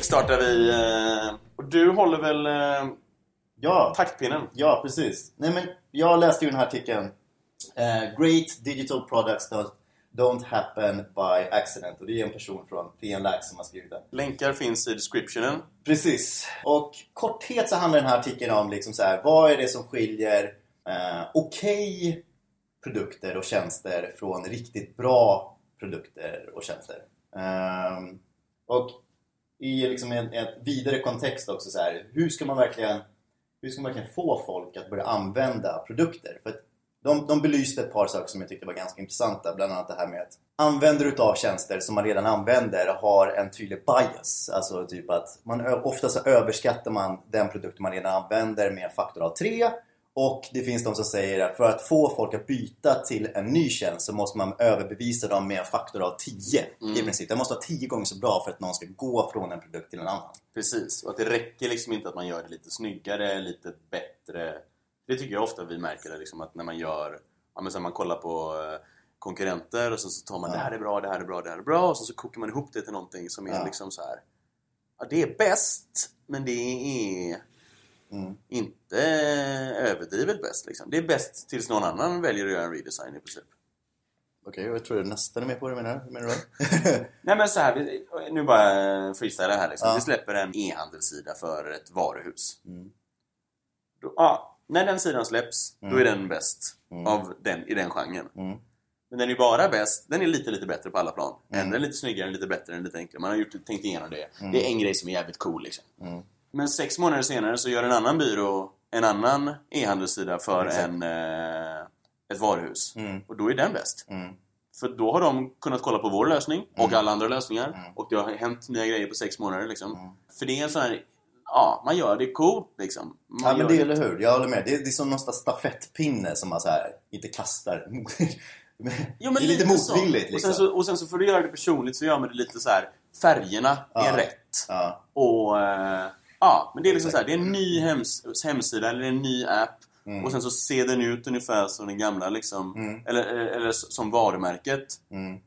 kickstartar vi. eh, Och du håller väl eh, Ja, taktpinnen? ja precis. Nej, men jag läste ju den här artikeln. Eh, Great digital products don't, happen by accident. Och det är en person från PN Lax som har skrivit den. Länkar finns i descriptionen. Precis. Och korthet så handlar den här artikeln om liksom så här, vad är det som skiljer eh, okej produkter och tjänster från riktigt bra produkter och tjänster. Ehm, och i liksom en, en vidare kontext också så här, hur ska man verkligen hur ska man verkligen få folk att börja använda produkter? För att de, de belyste ett par saker som jag tyckte var ganska intressanta. Bland annat det här med att användare utav tjänster som man redan använder har en tydlig bias. Alltså typ att man, ofta så överskattar man den produkt man redan använder med en faktor av 3. Och det finns de som säger att för att få folk att byta till en ny tjänst så måste man överbevisa dem med en faktor av 10 i princip. Den måste vara 10 gånger så bra för att någon ska gå från en produkt till en annan. Precis, och att det räcker liksom inte att man gör det lite snyggare, lite bättre. Det tycker jag ofta vi märker det, liksom att när man gör, ja men så man kollar på eh, konkurrenter och så, så tar man Ja. det här är bra, det här är bra, det här är bra och så, så kokar man ihop det till någonting som är Ja. liksom så här. Ja, det är bäst, men det är Mm. inte överdrivet bäst liksom. Det är bäst tills någon annan väljer att göra en redesign i princip. Okej, jag tror nästan är med på det menar Hur menar du? Nej men så här, vi, nu bara freestylar här liksom. Ja. Vi släpper en e-handelssida för ett varuhus. Mm. Då, ja, när den sidan släpps, Mm. då är den bäst Mm. av den, i den genren. Mm. Men den är bara bäst, den är lite lite bättre på alla plan. Mm. En är lite snyggare, lite bättre, lite enklare. Man har gjort, tänkt igenom det. Mm. Det är en grej som är jävligt cool liksom. Men sex månader senare så gör en annan byrå en annan e-handelssida för Exakt. en, eh, ett varuhus. Mm. Och då är den bäst. Mm. För då har de kunnat kolla på vår lösning och Mm. alla andra lösningar. Mm. Och det har hänt nya grejer på sex månader liksom. Mm. För det är en sån här... Ja, man gör det coolt liksom. Man Ja men gör det, eller hur? Jag håller med. Det är, det är som någon stafettpinne som man så här inte kastar. Jo, det är lite så. motvilligt och, liksom. sen så, och sen så för att göra det personligt så gör man det lite så här. Färgerna Ja. är rätt. Ja. Och... Eh, ja, men det är liksom så här. Det är en ny hems, hemsida eller en ny app. Mm. Och sen så ser den ut ungefär som den gamla liksom. Mm. Eller, eller, eller som varumärket. Mm.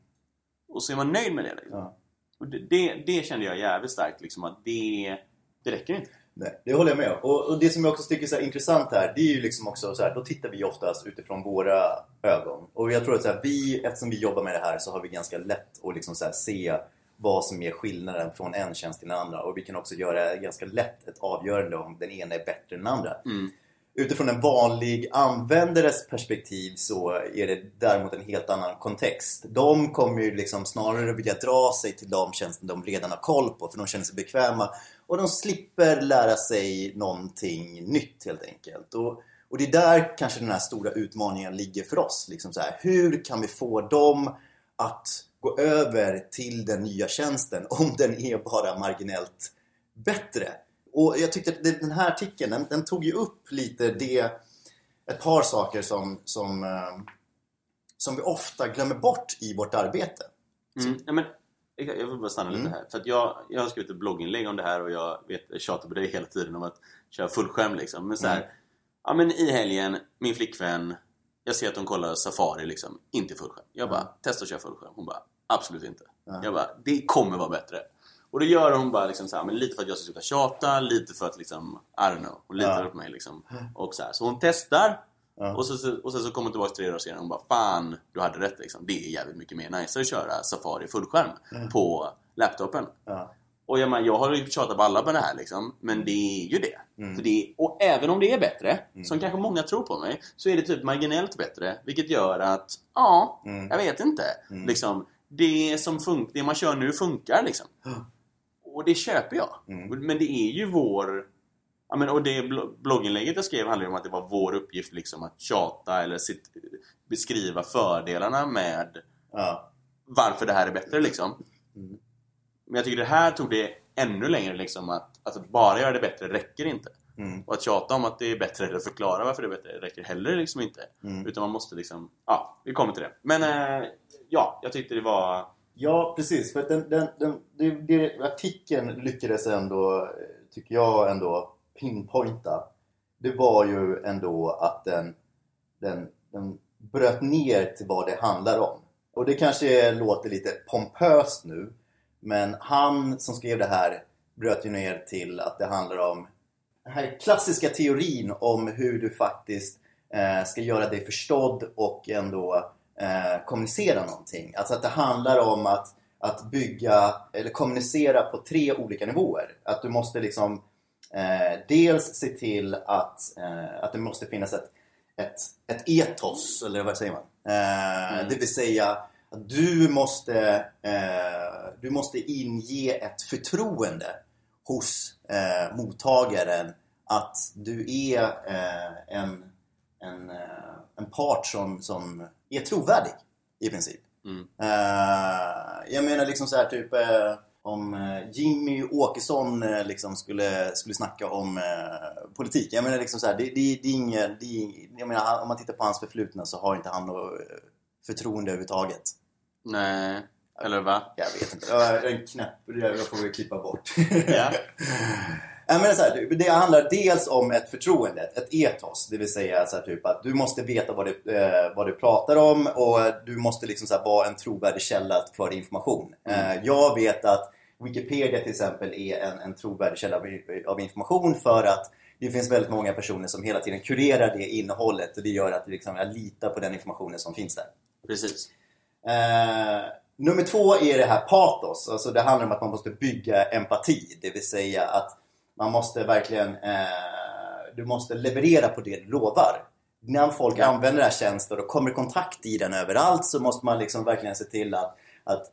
Och så är man nöjd med det liksom. Ja. Och det, det, det kände jag jävligt starkt liksom. Att det, det räcker inte. Nej, det håller jag med. Och, och det som jag också tycker är så här intressant här, det är ju liksom också så här, då tittar vi oftast utifrån våra ögon. Och jag tror att så här, vi, eftersom vi jobbar med det här så har vi ganska lätt att liksom så här, se vad som är skillnaden från en tjänst till en andra. Och vi kan också göra ganska lätt ett avgörande om den ena är bättre än den andra. Mm. Utifrån en vanlig användares perspektiv så är det däremot en helt annan kontext. De kommer ju liksom snarare vilja dra sig till de tjänster de redan har koll på för de känner sig bekväma och de slipper lära sig någonting nytt helt enkelt. Och, och det är där kanske den här stora utmaningen ligger för oss. Liksom så här, hur kan vi få dem att gå över till den nya tjänsten om den är bara marginellt bättre? Och jag tyckte att den här artikeln, den, den tog ju upp lite det, ett par saker som, som, eh, som vi ofta glömmer bort i vårt arbete. Mm. Ja, men, jag vill bara stanna lite Mm. här. För jag, jag har skrivit ett blogginlägg om det här och jag vet, tjatar på dig hela tiden om att köra fullskärm liksom. Men så här, Mm. ja men i helgen, min flickvän, jag ser att hon kollar Safari liksom, inte fullskärm. Jag bara, testa att köra fullskärm. Hon bara, absolut inte. Ja. Jag bara, det kommer vara bättre. Och då gör hon bara liksom så här, men lite för att jag ska sluta tjata, lite för att liksom, I don't know, hon litar Ja. på mig liksom. Och så, här, så hon testar Ja. och, så, och sen så kommer hon tillbaka tre dagar senare och hon bara Fan, du hade rätt liksom. Det är jävligt mycket mer nice att köra Safari fullskärm på laptopen. Ja. Och jag, menar, jag har ju tjatat på alla på det här liksom. Men det är ju det. Mm. För det och även om det är bättre, som kanske många tror på mig, så är det typ marginellt bättre. Vilket gör att, ja, Mm. jag vet inte. Mm. Liksom, det, som fun- det man kör nu funkar liksom. Och det köper jag. Mm. Men det är ju vår... Ja, men, och det blo- blogginlägget jag skrev handlar ju om att det var vår uppgift liksom att tjata eller sitt, beskriva fördelarna med Ja. varför det här är bättre liksom. Mm. Men jag tycker det här tog det ännu längre liksom att alltså, bara göra det bättre räcker inte. Mm. Och att tjata om att det är bättre eller förklara varför det är bättre räcker heller liksom inte. Mm. Utan man måste liksom, ja, vi kommer till det. Men eh, ja, jag tyckte det var... Ja, precis. För att den, den, den, den artikeln lyckades ändå, tycker jag ändå, pinpointa. Det var ju ändå att den, den, den bröt ner till vad det handlar om. Och det kanske låter lite pompöst nu. Men han som skrev det här bröt ju ner till att det handlar om den här klassiska teorin om hur du faktiskt eh, ska göra dig förstådd och ändå eh, kommunicera någonting. Alltså att det handlar om att, att bygga eller kommunicera på tre olika nivåer. Att du måste liksom eh, dels se till att, eh, att det måste finnas ett, ett, ett etos, eller vad säger man? Eh, Mm. Det vill säga att du måste, eh, du måste inge ett förtroende hos eh, mottagaren att du är en, en, en part som, som är trovärdig i princip. Mm. Eh, jag menar liksom så här typ eh, om eh, Jimmy Åkesson liksom skulle, skulle snacka om politik. Jag menar liksom så här, det, det, det är inget, är, jag menar om man tittar på hans förflutna så har inte han något förtroende överhuvudtaget. Nej, eller va? Jag vet inte, det var en knäpp, jag får vi klippa bort. Ja. Nej, men så här, det- det handlar dels om ett förtroende, ett etos. Det vill säga så här, typ att du måste veta vad du, eh, vad du pratar om och du måste liksom så här, vara en trovärdig källa för information. Mm. Eh, jag vet att Wikipedia till exempel är en, en trovärdig källa av, av information för att det finns väldigt många personer som hela tiden kurerar det innehållet och det gör att liksom, jag litar på den informationen som finns där. Precis. Eh, nummer två är det här patos. Alltså det handlar om att man måste bygga empati. Det vill säga att man måste verkligen eh, du måste leverera på det du lovar. När folk Ja. använder den här tjänsten och kommer i kontakt i den överallt så måste man liksom verkligen se till att, att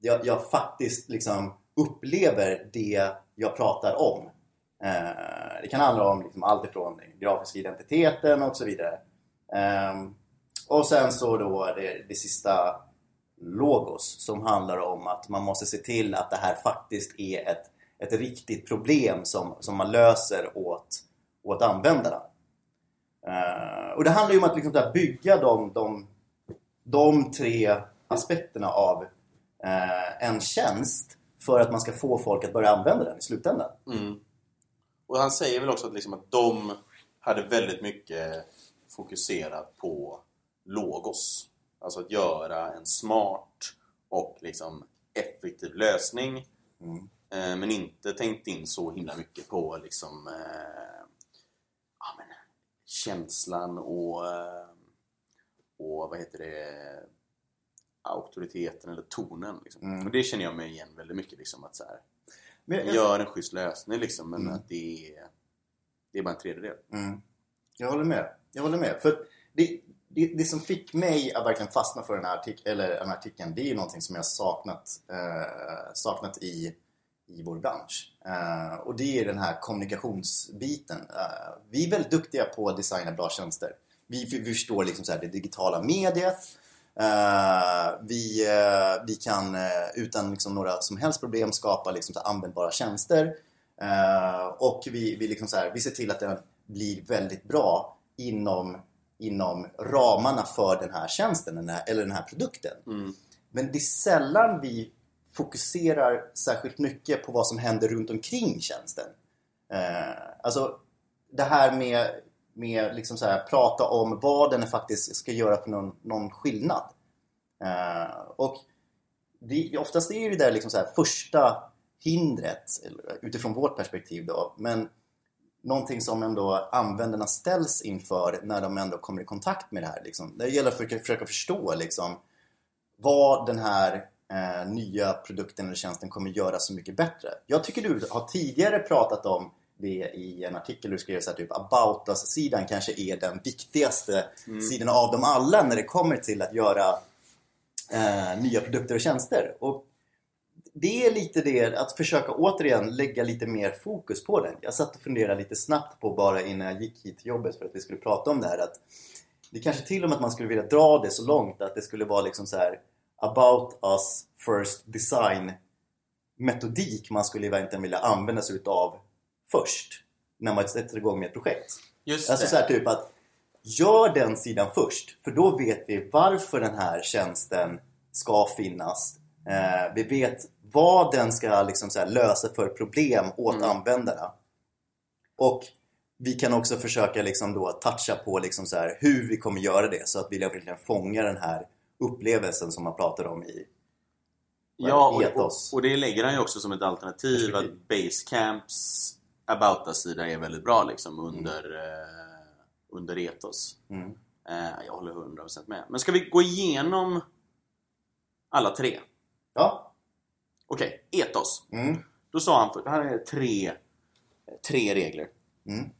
jag, jag faktiskt liksom upplever det jag pratar om. Eh, det kan handla om liksom allt ifrån den grafiska identiteten och så vidare. Ehm, och sen så då det, det sista logos som handlar om att man måste se till att det här faktiskt är ett, ett riktigt problem som, som man löser åt, åt användarna. Eh, och det handlar ju om att liksom där bygga de, de, de tre aspekterna av eh, en tjänst för att man ska få folk att börja använda den i slutändan. Mm. Och han säger väl också att, liksom att de hade väldigt mycket fokuserat på logos. Alltså att göra en smart och liksom effektiv lösning. Mm. Eh, men inte tänkt in så himla mycket på liksom eh, ja, men, känslan och, eh, och vad heter det auktoriteten eller tonen. Liksom. Mm. Och det känner jag mig igen väldigt mycket. Liksom, att så här, jag- gör en schysst lösning liksom, men Mm. att det är, det är bara en tredjedel. Mm. Jag håller med. Jag håller med. För det, det, det som fick mig att verkligen fastna för den här, artik eller den här artikeln, det är ju någonting som jag saknat, eh, saknat i, i vår bransch. Eh, och det är den här kommunikationsbiten. Eh, vi är väldigt duktiga på att designa bra tjänster. Vi, vi förstår liksom så här, det digitala mediet. Eh, vi, vi kan utan liksom några som helst problem skapa liksom så användbara tjänster. Och vi, vi, liksom så här, vi ser till att den blir väldigt bra inom, inom ramarna för den här tjänsten den här, eller den här produkten. Mm. Men det är sällan vi fokuserar särskilt mycket på vad som händer runt omkring tjänsten. Eh, alltså det här med, med liksom så här, prata om vad den faktiskt ska göra för någon, någon skillnad. Eh, och det, oftast är det där liksom så här, första hindret utifrån vårt perspektiv då. Men någonting som ändå användarna ställs inför när de ändå kommer i kontakt med det här. Liksom. Det gäller att försöka, försöka förstå liksom, vad den här eh, nya produkten eller tjänsten kommer göra så mycket bättre. Jag tycker du har tidigare pratat om det i en artikel du skrev så här, typ about us-sidan kanske är den viktigaste Mm. sidan av dem alla när det kommer till att göra eh, nya produkter och tjänster. Och det är lite det, att försöka återigen lägga lite mer fokus på den. Jag satt och funderade lite snabbt på bara innan jag gick hit till jobbet för att vi skulle prata om det här att det kanske till och med att man skulle vilja dra det så långt att det skulle vara liksom så här about us first design metodik man skulle egentligen vilja använda sig utav först när man sätter igång med ett projekt. Just Alltså det. så här typ att gör den sidan först för då vet vi varför den här tjänsten ska finnas. Eh, vi vet vad den ska liksom här lösa för problem åt Mm. användarna. Och vi kan också försöka liksom då toucha på liksom så här hur vi kommer göra det så att vi verkligen fångar den här upplevelsen som man pratar om i, Ja, och, och, det lägger han ju också som ett alternativ att Basecamps about sida är väldigt bra liksom under, eh, under Ethos. Mm. Eh, jag håller 100% med. Men ska vi gå igenom alla tre? Ja. Okej, Ethos. Mm. Då sa han, för, här är tre, tre regler Mm.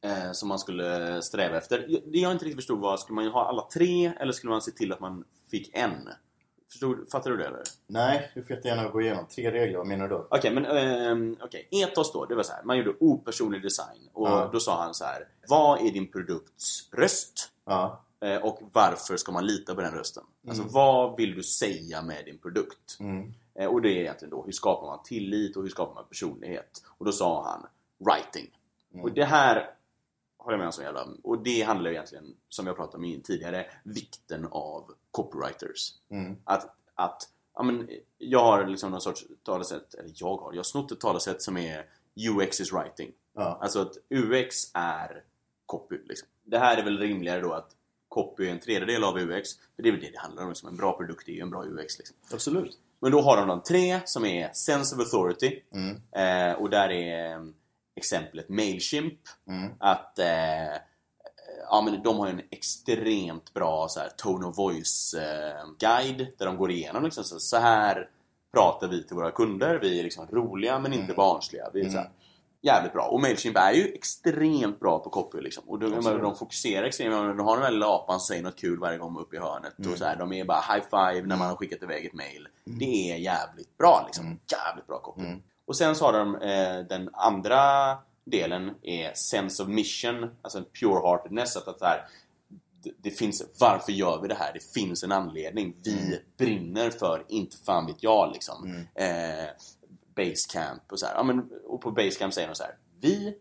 eh, som man skulle sträva efter. Det jag inte riktigt förstod var, skulle man ha alla tre eller skulle man se till att man fick en? Förstod, fattar du det eller? Nej, du får jättegärna gå igenom. Tre regler, vad menar du då? Okej, men ehm, okej. Ethos då, det var så här. Man gjorde opersonlig design och Ja. då sa han så här. Vad är din produkts röst? Ja. Eh, och varför ska man lita på den rösten? Alltså Mm. vad vill du säga med din produkt? Mm. Eh, och det är egentligen då, hur skapar man tillit och hur skapar man personlighet? Och då sa han writing. Mm. Och det här håller jag med om så jävla Och det handlar egentligen, som jag pratade om tidigare, vikten av copywriters. Mm. Att, att ja, men, jag har liksom någon sorts talesätt, eller jag har, jag har snott ett talesätt som är UX is writing. Ja. Alltså att UX är copy. Liksom. Det här är väl rimligare då att copy är en tredjedel av UX. För det är väl det det handlar om. Liksom. En bra produkt är ju en bra UX. Liksom. Absolut. Men då har de de tre som är Sense of Authority. Mm. Eh, och där är exemplet Mailchimp. Mm. Att eh, ja, men de har en extremt bra så här, tone of voice eh, guide där de går igenom liksom, så, så här pratar vi till våra kunder. Vi är liksom roliga men inte Mm. barnsliga. Vi är så här, Mm. jävligt bra. Och Mailchimp är ju extremt bra på copy liksom. Och de, Absolut. de fokuserar extremt. De har den där lilla apan som säger något kul varje gång upp i hörnet. Mm. Och så här, de är bara high five när man har skickat iväg ett mail. Det är jävligt bra liksom. Mm. Jävligt bra copy. Och sen så har de eh, den andra delen är sense of mission, alltså en pure-heartedness. Att, att det, här, det, det finns, varför gör vi det här? Det finns en anledning. Vi Mm. brinner för, inte fan vet jag liksom. Mm. Eh, Basecamp och så här. Ja, men, och på Basecamp säger de så här. Vi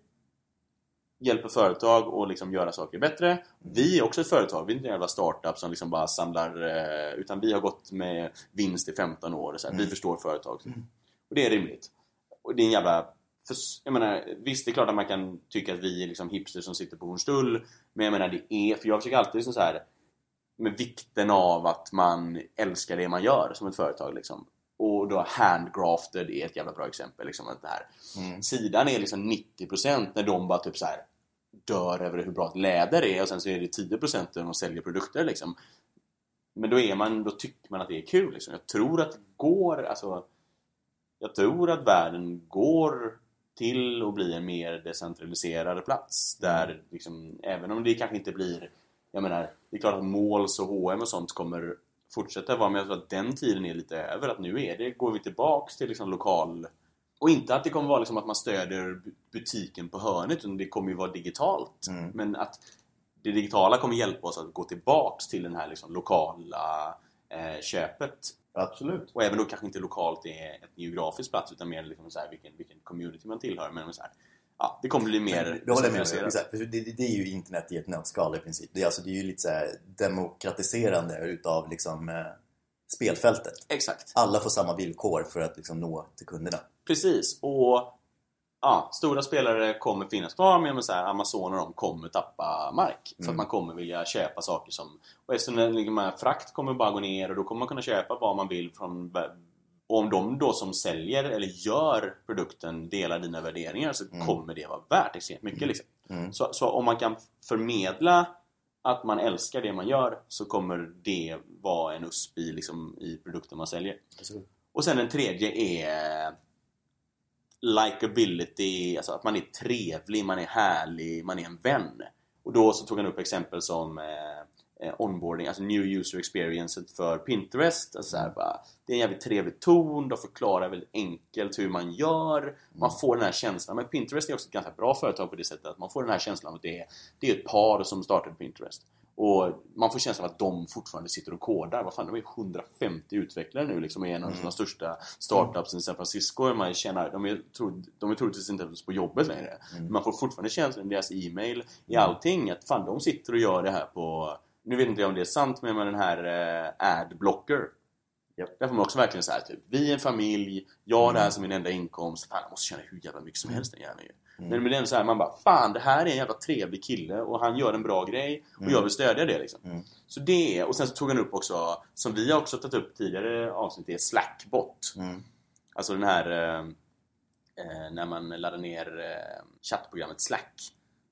hjälper företag att liksom göra saker bättre. Vi är också ett företag, vi är inte en jävla startup som liksom bara samlar eh, utan vi har gått med vinst i 15 år. Och så här. Vi Mm. förstår företag. Mm. Och det är rimligt. Och det är en jävla... För, jag menar, visst det är klart att man kan tycka att vi är liksom hipsters som sitter på Hornstull. Men jag menar det är, för jag försöker alltid liksom så här med vikten av att man älskar det man gör som ett företag liksom. Och då handgrafted är ett jävla bra exempel liksom det här. Mm. Sidan är liksom 90% när de bara typ så här dör över hur bra ett läder är och sen så är det 10% när de säljer produkter liksom. Men då är man, då tycker man att det är kul liksom. Jag tror att det går, alltså jag tror att världen går till att bli en mer decentraliserad plats där liksom, även om det kanske inte blir jag menar, det är klart att Måls och H&M och sånt kommer fortsätta vara men jag tror att den tiden är lite över att nu är det, går vi tillbaks till liksom lokal och inte att det kommer vara liksom att man stödjer bu- butiken på hörnet utan det kommer ju vara digitalt Mm. men att det digitala kommer hjälpa oss att gå tillbaks till den här liksom lokala köpet Absolut. och även då kanske inte lokalt är ett geografisk plats utan mer liksom så här, vilken, vilken community man tillhör. Men så här, ja, det kommer bli mer Det håller med det, det, det är ju internet i ett nötskal i princip. Det är, alltså, det är ju lite så demokratiserande utav liksom, eh, spelfältet. Exakt, Alla får samma villkor för att liksom, nå till kunderna. precis. Och ja, stora spelare kommer finnas kvar men så här, Amazon och de kommer tappa mark. För Mm. att man kommer vilja köpa saker som... Och eftersom den, frakt kommer bara gå ner och då kommer man kunna köpa vad man vill från... Och om de då som säljer eller gör produkten delar dina värderingar så Mm. kommer det vara värt extremt mycket. Liksom. Mm. Så, så om man kan förmedla att man älskar det man gör så kommer det vara en USP i, liksom, i produkten man säljer. Och sen den tredje är likability, alltså att man är trevlig, man är härlig, man är en vän. Och då så tog han upp exempel som eh, onboarding, alltså new user experience för Pinterest. Alltså så här, bara, det är en jävligt trevlig ton, de förklarar väldigt enkelt hur man gör. Man får den här känslan, men Pinterest är också ett ganska bra företag på det sättet att man får den här känslan att det är, det är ett par som startade Pinterest. Och man får känslan av att de fortfarande sitter och kodar. Vad fan, de är 150 utvecklare nu liksom är en av Mm. de största startups i San Francisco. Man känner, de, är, tro- de är troligtvis inte ens på jobbet längre. Mm. Man får fortfarande känslan i deras e-mail, i allting, att fan de sitter och gör det här på... Nu vet inte jag om det är sant, men med den här eh, Adblocker. Japp. Där får man också verkligen så här, typ, vi är en familj, jag har det här Mm. som min enda inkomst. Fan, jag måste tjäna hur jävla mycket som helst den jäveln ju. Men, men är ändå så här, man bara Fan, det här är en jävla trevlig kille och han gör en bra grej och jag vill stödja det liksom. Mm. Så det, och sen så tog han upp också, som vi har också tagit upp tidigare avsnitt, det är Slackbot. Mm. Alltså den här eh, eh, när man laddar ner eh, chattprogrammet Slack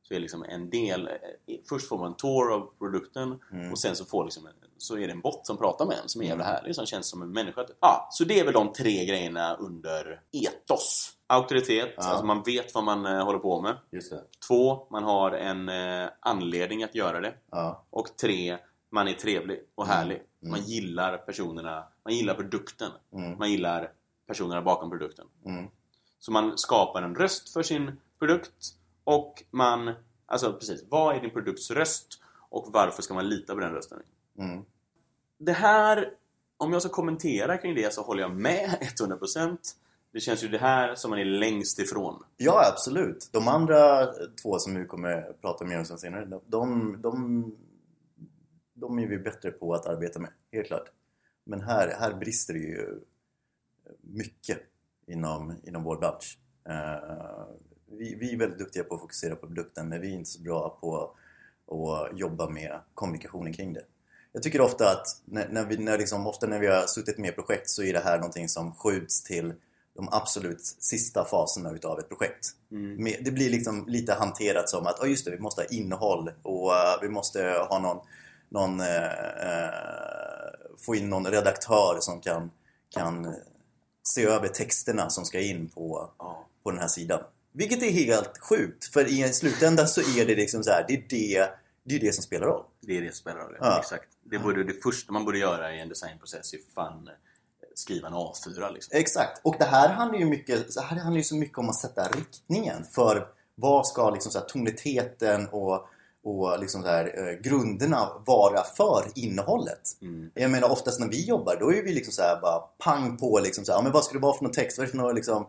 så är liksom en del, eh, först får man en tour av produkten Mm. och sen så, får liksom, så är det en bot som pratar med en som är jävla härlig som känns som en människa. Ja, så det är väl de tre grejerna under etos. Auktoritet, Ja. alltså man vet vad man eh, håller på med. Två, man har en eh, anledning att göra det. Ja. Och tre, man är trevlig och härlig. Mm. Man gillar personerna, man gillar produkten. Mm. Man gillar personerna bakom produkten. Mm. Så man skapar en röst för sin produkt och man... Alltså precis, vad är din produkts röst? Och varför ska man lita på den rösten? Mm. Det här, om jag ska kommentera kring det så håller jag med 100%. Det känns ju det här som man är längst ifrån. Ja, absolut. De andra två som vi kommer prata mer om sen senare, de, de, de, de är vi bättre på att arbeta med, helt klart. Men här, här brister det ju mycket inom, inom vår bransch. Eh, vi, vi är väldigt duktiga på att fokusera på produkten, men vi är inte så bra på att jobba med kommunikationen kring det. Jag tycker ofta att när, när vi, när liksom, ofta när vi har suttit med projekt så är det här någonting som skjuts till de absolut sista faserna utav ett projekt. Mm. Det blir liksom lite hanterat som att, ja just det, vi måste ha innehåll och eh, vi måste ha någon, någon eh, eh, få in någon redaktör som kan, kan se över texterna som ska in på, på den här sidan. Vilket är helt sjukt, för i slutändan så är det liksom så här, det är det, det, är det som spelar roll. Det är det som spelar roll. Ja. Exakt. Det, borde, det första man borde göra i en designprocess är fan eh, skriva en A4 liksom. Exakt, och det här handlar ju mycket, så här handlar ju så mycket om att sätta riktningen för vad ska liksom så här, tonaliteten och, och liksom så här, eh, grunderna vara för innehållet. Mm. Jag menar oftast när vi jobbar då är vi liksom så här bara pang på liksom så här, men vad ska det vara för någon text? Vad är det för någon liksom,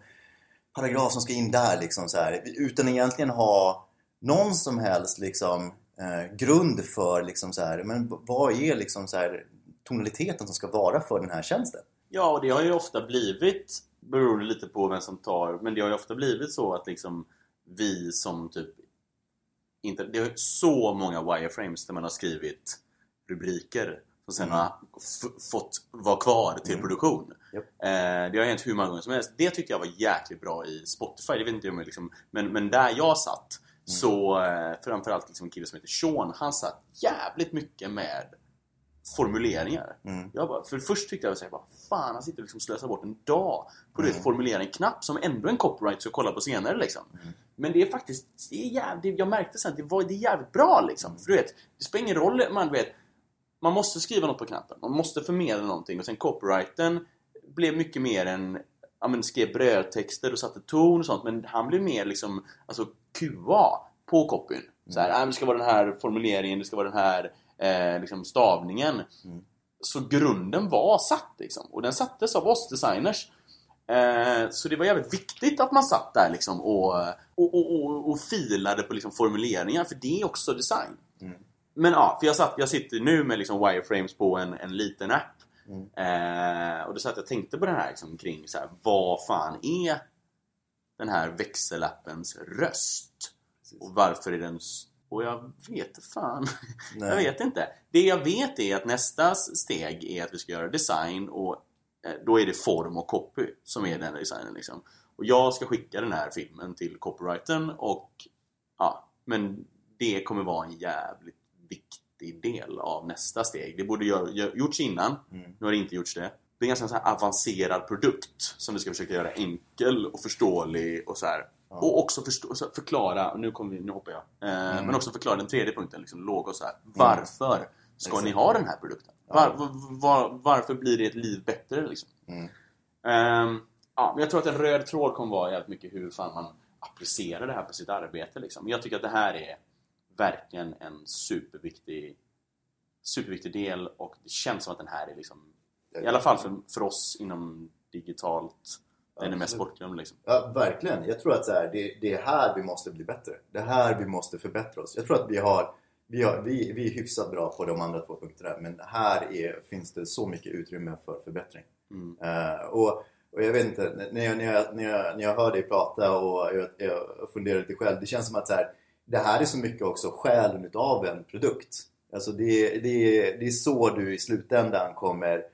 paragraf som ska in där liksom så här, utan egentligen ha någon som helst liksom eh, grund för liksom så här, men vad är liksom så här tonaliteten som ska vara för den här tjänsten? Ja, och det har ju ofta blivit, beror det lite på vem som tar, men det har ju ofta blivit så att liksom vi som typ inte, det är så många wireframes där man har skrivit rubriker som sen Mm. har fått vara kvar till Mm. produktion. Japp. Eh, det har hänt hur många gånger som helst. Det tyckte jag var jäkligt bra i Spotify. Det vet inte jag om jag liksom, men, men där jag satt så eh, framförallt liksom en kille som heter Sean, han satt jävligt mycket med formuleringar. Mm. Jag bara, för först tyckte jag bara, fan han sitter och liksom slösar bort en dag på att Mm. formulera en knapp som ändå en copyright ska kolla på senare liksom. Mm. Men det är faktiskt, det är jävligt, jag märkte sen att det, var, det är jävligt bra liksom. För du vet, det spelar ingen roll, man vet, man måste skriva något på knappen, man måste förmedla någonting och sen copyrighten blev mycket mer en Ja men skrev brödtexter och satte ton och sånt men han blev mer liksom Alltså QA på copyn. Så här, "Ah, men det ska vara den här formuleringen, det ska vara den här eh, liksom stavningen. Mm. Så grunden var satt liksom. Och den sattes av oss designers. Eh, så det var jävligt viktigt att man satt där liksom och, och, och, och, och filade på liksom formuleringar för det är också design. Mm. Men ja, för jag, satt, jag sitter nu med liksom wireframes på en, en liten app. Mm. Eh, och då satt jag och tänkte på den här liksom, kring så här, vad fan är den här växelappens röst? Och varför är den... Och jag vet fan. Nej. Jag vet inte. Det jag vet är att nästa steg är att vi ska göra design och eh, då är det form och copy som är den designen liksom. Och jag ska skicka den här filmen till copyrighten och ja, men det kommer vara en jävligt viktig del av nästa steg. Det borde gör, gör, gjorts innan. Mm. Nu har det inte gjorts det. Det är en ganska så avancerad produkt som vi ska försöka göra enkel och förståelig och så här. Ja. Och också förstå, förklara, nu, kommer vi, nu hoppar jag. Eh, Mm. Men också förklara den tredje punkten, liksom låg och så här. Varför ska Exakt. ni ha den här produkten? Var, var, var, varför blir ert liv bättre liksom? Mm. Ehm, ja, men jag tror att en röd tråd kommer vara jävligt mycket hur fan man applicerar det här på sitt arbete. Liksom. Jag tycker att det här är verkligen en superviktig, superviktig del och det känns som att den här är liksom, i alla fall för, för oss inom digitalt, den är mest bortglömd. Liksom. Ja, verkligen. Jag tror att så här, det, det är här vi måste bli bättre. Det är här vi måste förbättra oss. Jag tror att vi har vi, har, vi, vi är hyfsat bra på de andra två punkterna men här är, finns det så mycket utrymme för förbättring. Mm. Eh, och Och jag vet inte, när jag, när jag, när jag, när jag hör dig prata och jag, jag funderar lite själv. Det känns som att så här, det här är så mycket också själen utav en produkt. Alltså det, det, det är så du i slutändan kommer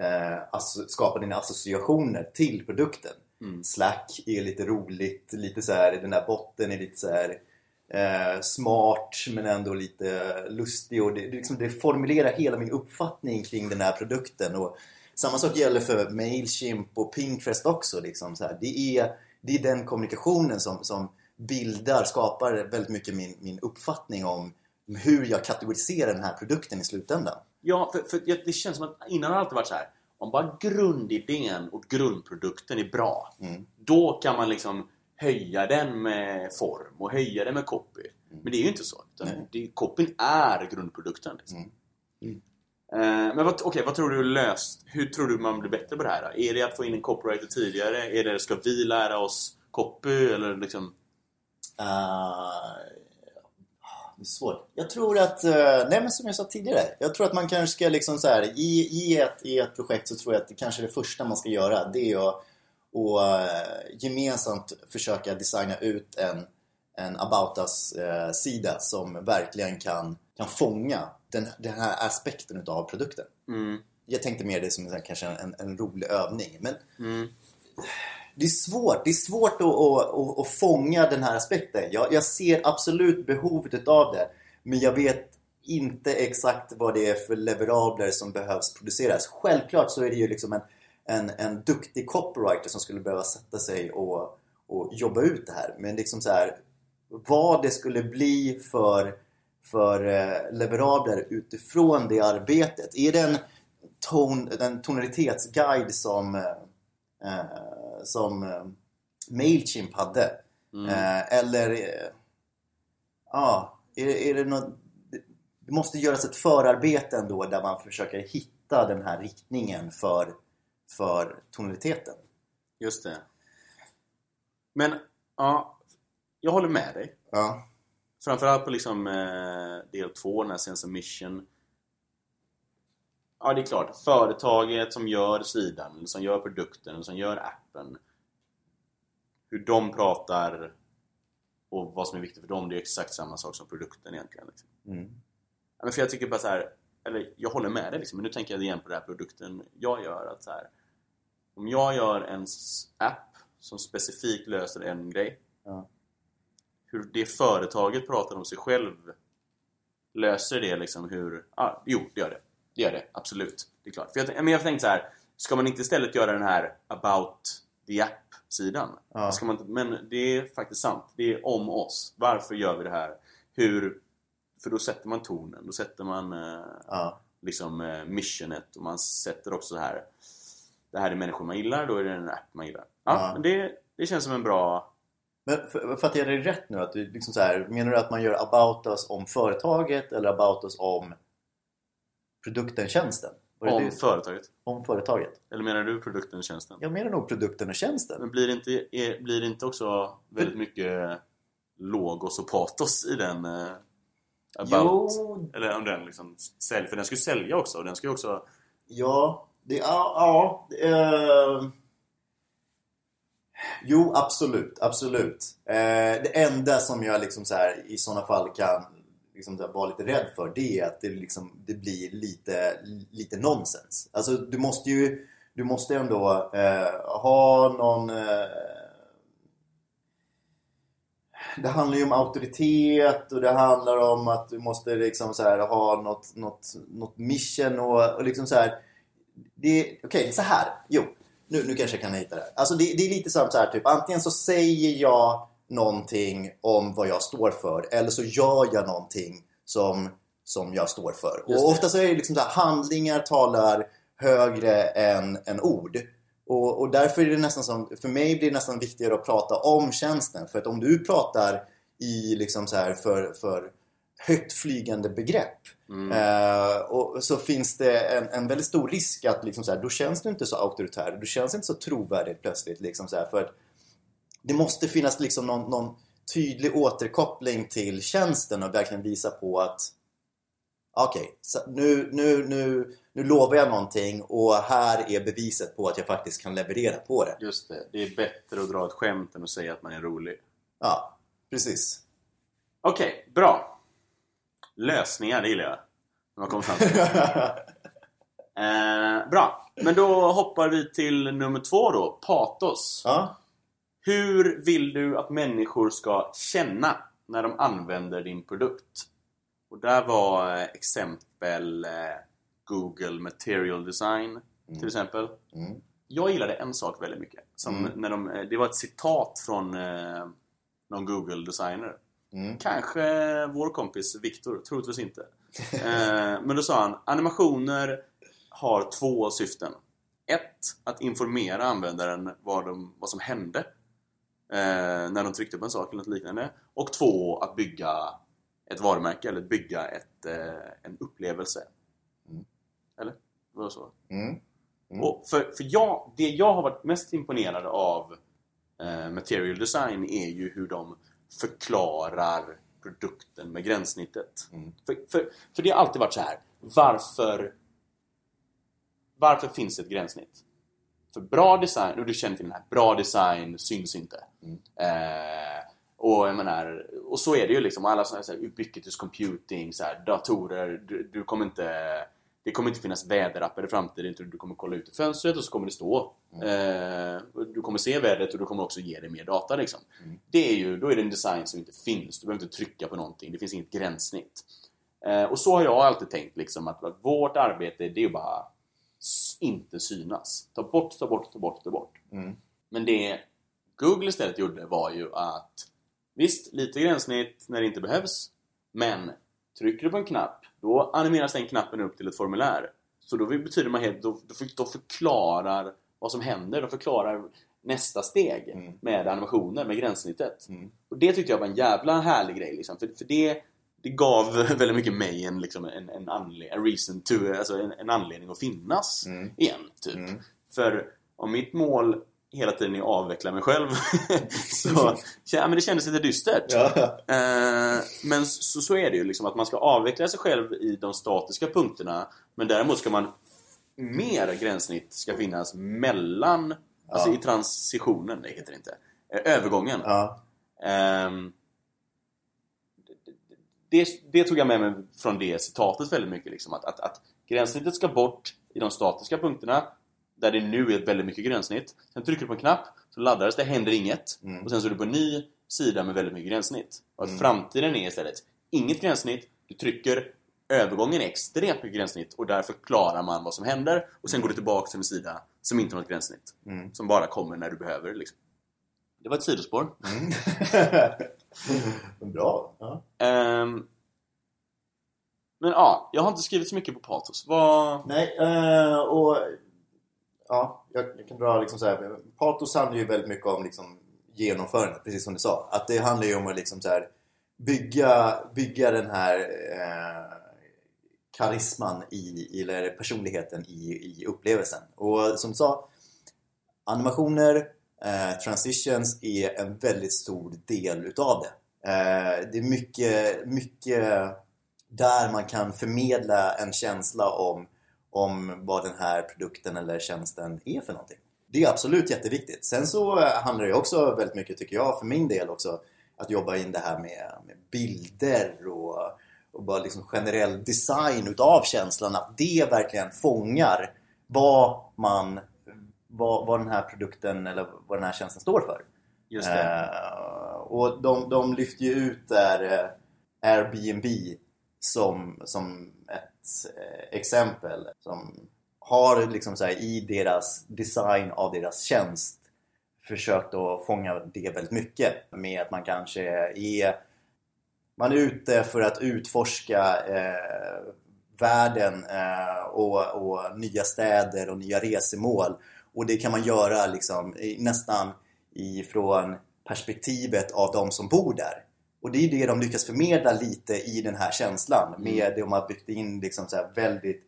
eh, skapa dina associationer till produkten. Mm. Slack är lite roligt, lite så här, den där botten är lite så här eh, smart men ändå lite lustig och det, det, liksom, det formulerar hela min uppfattning kring den här produkten. Och samma sak gäller för Mailchimp och Pinterest också. Liksom, så här. Det, är, det är den kommunikationen som, som bildar, skapar väldigt mycket min, min uppfattning om hur jag kategoriserar den här produkten i slutändan. Ja, för, för det känns som att innan har det alltid varit så här. Om bara grundidén och grundprodukten är bra, Mm. då kan man liksom höja den med form och höja den med copy. Men det är ju inte så. Utan det, copyn är grundprodukten. Liksom. Mm. Mm. Eh, men vad, okej, vad tror du löst? Hur tror du man blir bättre på det här? Då? Är det att få in en copywriter tidigare? Är det, ska vi lära oss copy? Eller liksom... Uh, det är svårt. Jag tror att, uh, nej men som jag sa tidigare, jag tror att man kanske ska liksom så här, i, i, ett, i ett projekt så tror jag att det kanske det första man ska göra det är att och, uh, gemensamt försöka designa ut en, en about us-sida som verkligen kan, kan fånga den, den här aspekten utav produkten. Mm, Jag tänkte mer det som kanske en, en rolig övning. Men mm, det är svårt. Det är svårt att, att, att, att fånga den här aspekten. Jag, jag ser absolut behovet av det. Men jag vet inte exakt vad det är för leverabler som behövs produceras. Självklart så är det ju liksom en, en, en duktig copywriter som skulle behöva sätta sig och, och jobba ut det här. Men liksom så här, vad det skulle bli för, för eh, leverabler utifrån det arbetet. Är det en, ton, en tonalitetsguide som eh, eh som eh, Mailchimp hade. mm. Eh, eller eh, ja, är, är det något, det- måste göras ett förarbete ändå där man försöker hitta den här riktningen för, för tonaliteten. Just det. Men, ja, jag håller med dig. Ja. Framförallt på liksom eh, del två, den här Sense of Mission. Ja, det är klart. Företaget som gör sidan, som gör produkten, som gör appen. Hur de pratar och vad som är viktigt för dem, det är exakt samma sak som produkten egentligen. Liksom. Mm. Ja, men för jag tycker bara så här, eller jag håller med dig liksom, men nu tänker jag igen på den här produkten jag gör. Att så här, om jag gör en app som specifikt löser en grej. Ja. Hur det företaget pratar om sig själv löser det liksom hur... Ah, jo, det gör det. Det gör det, absolut. Det är klart. För jag, men jag tänkte så här, ska man inte istället göra den här about the app-sidan? Ja. Ska man inte, men det är faktiskt sant. Det är om oss. Varför gör vi det här? Hur... För då sätter man tonen. Då sätter man eh, Ja. liksom eh, missionet och man sätter också så här det här är människor man gillar, då är det en app man gillar. Ja, Ja. men det, det känns som en bra... Men fattar jag dig rätt nu? Att du liksom så här, menar du att man gör about us om företaget eller about us om produkten, tjänsten? Var Om det? företaget. om företaget? Eller menar du produkten, tjänsten? Jag menar nog produkten och tjänsten. Men blir det inte, är, blir det inte också väldigt mycket logos och patos i den eh, about? Jo, Eller om den liksom säljer, för den ska ju sälja också och den ska ju också... Ja, det, ja, ja eh, Jo, absolut, absolut. Eh, det enda som jag liksom så här, i sådana fall kan liksom så här, vara lite rädd för det är att det, liksom, det blir lite, lite nonsens. Alltså du måste ju du måste ändå eh, ha någon eh, det handlar ju om auktoritet och det handlar om att du måste liksom så här ha något, något, något mission och, och liksom så här. Okej, Okej, så här. Jo, nu, nu kanske jag kan hitta det här. Alltså det, det är lite som så här typ antingen så säger jag någonting om vad jag står för eller så gör jag någonting som, som jag står för. Och ofta så är det liksom så här, handlingar talar högre än, än ord. Och, och därför är det nästan som, för mig blir det nästan viktigare att prata om tjänsten. För att om du pratar i liksom så här för, för högt flygande begrepp Mm. eh, och så finns det en, en väldigt stor risk att liksom så här, då känns du inte så auktoritär, du känns inte så trovärdig plötsligt. Liksom så här, för att det måste finnas liksom någon, någon tydlig återkoppling till tjänsten och verkligen visa på att okej, så nu, nu, nu, nu lovar jag någonting och här är beviset på att jag faktiskt kan leverera på det. Just det. Det är bättre att dra ett skämt än att säga att man är rolig. Ja, precis. Okej, bra. Lösningar, det gillar jag. När man kommer fram till. eh, bra. Men då hoppar vi till nummer två då. Patos. ja. Hur vill du att människor ska känna när de använder din produkt? Och där var eh, exempel eh, Google Material Design till exempel. Mm. Jag gillade en sak väldigt mycket. Som Mm. när de, eh, det var ett citat från någon Google-designer. Mm. Kanske vår kompis Viktor, troligtvis inte. Men då sa han animationer har två syften. Ett, att informera användaren vad, de, vad som hände när de tryckte på en sak eller något liknande. Och två, att bygga ett varumärke eller bygga ett, eh, en upplevelse. Mm. Eller? Var det så? Mm. Mm. Och för, för jag, det jag har varit mest imponerad av eh, Material Design är ju hur de förklarar produkten med gränssnittet. Mm. För, för, för det har alltid varit så här. Varför Varför finns ett gränssnitt? För bra design, och du känner till den här, bra design syns inte. Mm. Eh, och jag menar, och så är det ju liksom. Alla sådana här ubiquitous computing, så här, datorer, du, du kommer inte det kommer inte finnas väderappar i framtiden utan du kommer kolla ut i fönstret och så kommer det stå eh, Du kommer se vädret och du kommer också ge dig mer data liksom. Mm. Det är ju, då är det en design som inte finns. Du behöver inte trycka på någonting. Det finns inget gränssnitt. Eh, och så har jag alltid tänkt liksom att, att vårt arbete det är ju bara inte synas. Ta bort, ta bort, ta bort, ta bort. Mm. Men det Google istället gjorde var ju att Visst, lite gränssnitt när det inte behövs Men trycker du på en knapp då animeras den knappen upp till ett formulär Så då betyder man helt, då, då, för- då förklarar vad som händer, de förklarar nästa steg Mm. med animationer, med gränssnittet Mm. och det tyckte jag var en jävla härlig grej liksom. för, för det, det gav väldigt mycket mig en, liksom, en, en, anle- en reason to, alltså en, en anledning att finnas Mm. igen. Typ. Mm. För om mitt mål hela tiden är att avveckla mig själv så ja, men det kändes lite dystert. Ja. Eh, men så, så är det ju liksom att man ska avveckla sig själv i de statiska punkterna men däremot ska man mer gränssnitt ska finnas mellan alltså Ja. i transitionen, det heter det inte eh, övergången Ja. Ehm, det, det tog jag med mig från det citatet väldigt mycket. Liksom, att, att, att gränssnittet ska bort i de statiska punkterna där det nu är väldigt mycket gränssnitt. Sen trycker du på en knapp, så laddades det, händer inget. Mm. Och sen så är du på en ny sida med väldigt mycket gränssnitt. Och att Mm. framtiden är istället inget gränssnitt, du trycker, övergången är extremt mycket gränssnitt och där förklarar man vad som händer och sen går du tillbaka till en sida som inte har något gränssnitt. Mm. Som bara kommer när du behöver. Liksom. Det var ett sidospår. Mm. Bra. Ja. Ehm, men ja, jag har inte skrivit så mycket på patos. Vad... Nej, eh, och ja, jag, jag kan dra liksom så här. Patos handlar ju väldigt mycket om liksom genomförandet, precis som du sa. Att det handlar ju om att liksom så här bygga, bygga den här eh, karisman i, eller personligheten i, i upplevelsen. Och som du sa, animationer, eh, transitions är en väldigt stor del utav det. Eh, det är mycket, mycket där man kan förmedla en känsla om, om vad den här produkten eller tjänsten är för någonting. Det är absolut jätteviktigt. Sen så handlar det också väldigt mycket, tycker jag, för min del också, att jobba in det här med, med bilder och, och bara liksom generell design utav känslan. Att det verkligen fångar vad man vad, vad den här produkten eller vad den här tjänsten står för. Just det. Eh, och de, de lyfter ju ut där eh, Airbnb som, som ett eh, exempel som har liksom så här, i deras design av deras tjänst försökt att fånga det väldigt mycket med att man kanske är man är ute för att utforska eh, världen eh, och, och nya städer och nya resemål och det kan man göra liksom nästan ifrån perspektivet av de som bor där. Och det är det de lyckas förmedla lite i den här känslan med de har byggt in liksom så väldigt,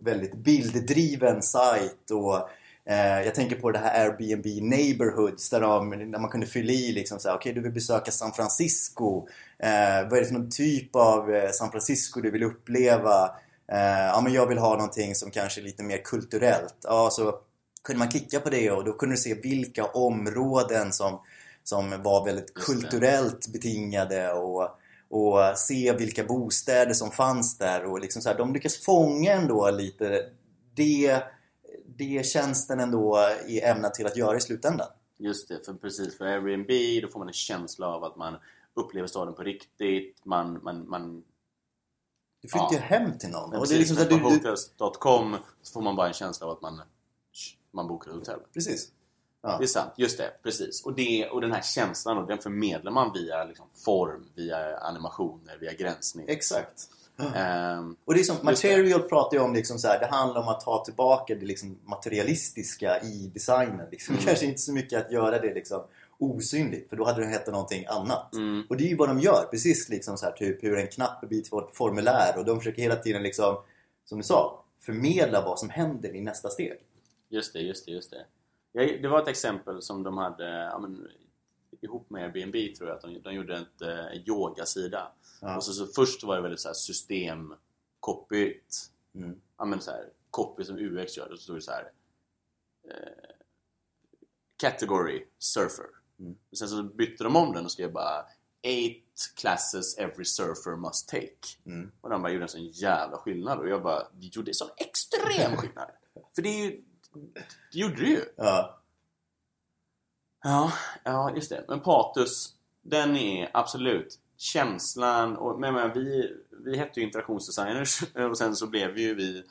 väldigt bilddriven sajt och Eh, jag tänker på det här Airbnb Neighborhoods där, de, där man kunde fylla i liksom så här, okej okay, du vill besöka San Francisco. Eh, vad är det för någon typ av eh, San Francisco du vill uppleva? Eh, ja men jag vill ha någonting som kanske är lite mer kulturellt. Ja, så kunde man klicka på det och då kunde du se vilka områden som, som var väldigt kulturellt betingade och, och se vilka bostäder som fanns där och liksom så här, de lyckas fånga ändå lite det, det tjänsten ändå är ämnad till att göra i slutändan. Just det, för precis för Airbnb då får man en känsla av att man upplever staden på riktigt, man, man, man du flyttar ju ja. hem till någon. Men och det är liksom så på hotels.com så får man bara en känsla av att man, man bokar hotell. Precis. Ja. Det är sant, just det, precis. Och, det, och den här känslan, den förmedlar man via liksom, form, via animationer, via gränsning. Exakt. Um, och det är som, Material det. pratar ju om liksom så här, det handlar om att ta tillbaka det liksom materialistiska i designen. Liksom. Mm. Kanske inte så mycket att göra det liksom osynligt för då hade det hetat någonting annat. Mm. Och det är ju vad de gör, precis liksom så här, typ hur en knapp bit för ett formulär och de försöker hela tiden liksom, som du sa, förmedla vad som händer i nästa steg. Just det, just det, just det. Ja, det var ett exempel som de hade ja, men, ihop med Airbnb tror jag att de, de gjorde ett, eh, en yogasida. Ja. Och så, så först var det väldigt så här system copyt. Mm. Ja men så här, copy som UX gör. Och så stod det så här eh, Category Surfer. Mm. sen så bytte de om den och skrev bara Eight classes every surfer must take. Mm. Och de bara gjorde en sån jävla skillnad och jag bara, det gjorde en sån extrem skillnad. För det är ju, det gjorde det ju. Ja. Ja, ja just det. Men Patus, den är absolut känslan och men, men, vi, vi hette ju interaktionsdesigners och sen så blev ju vi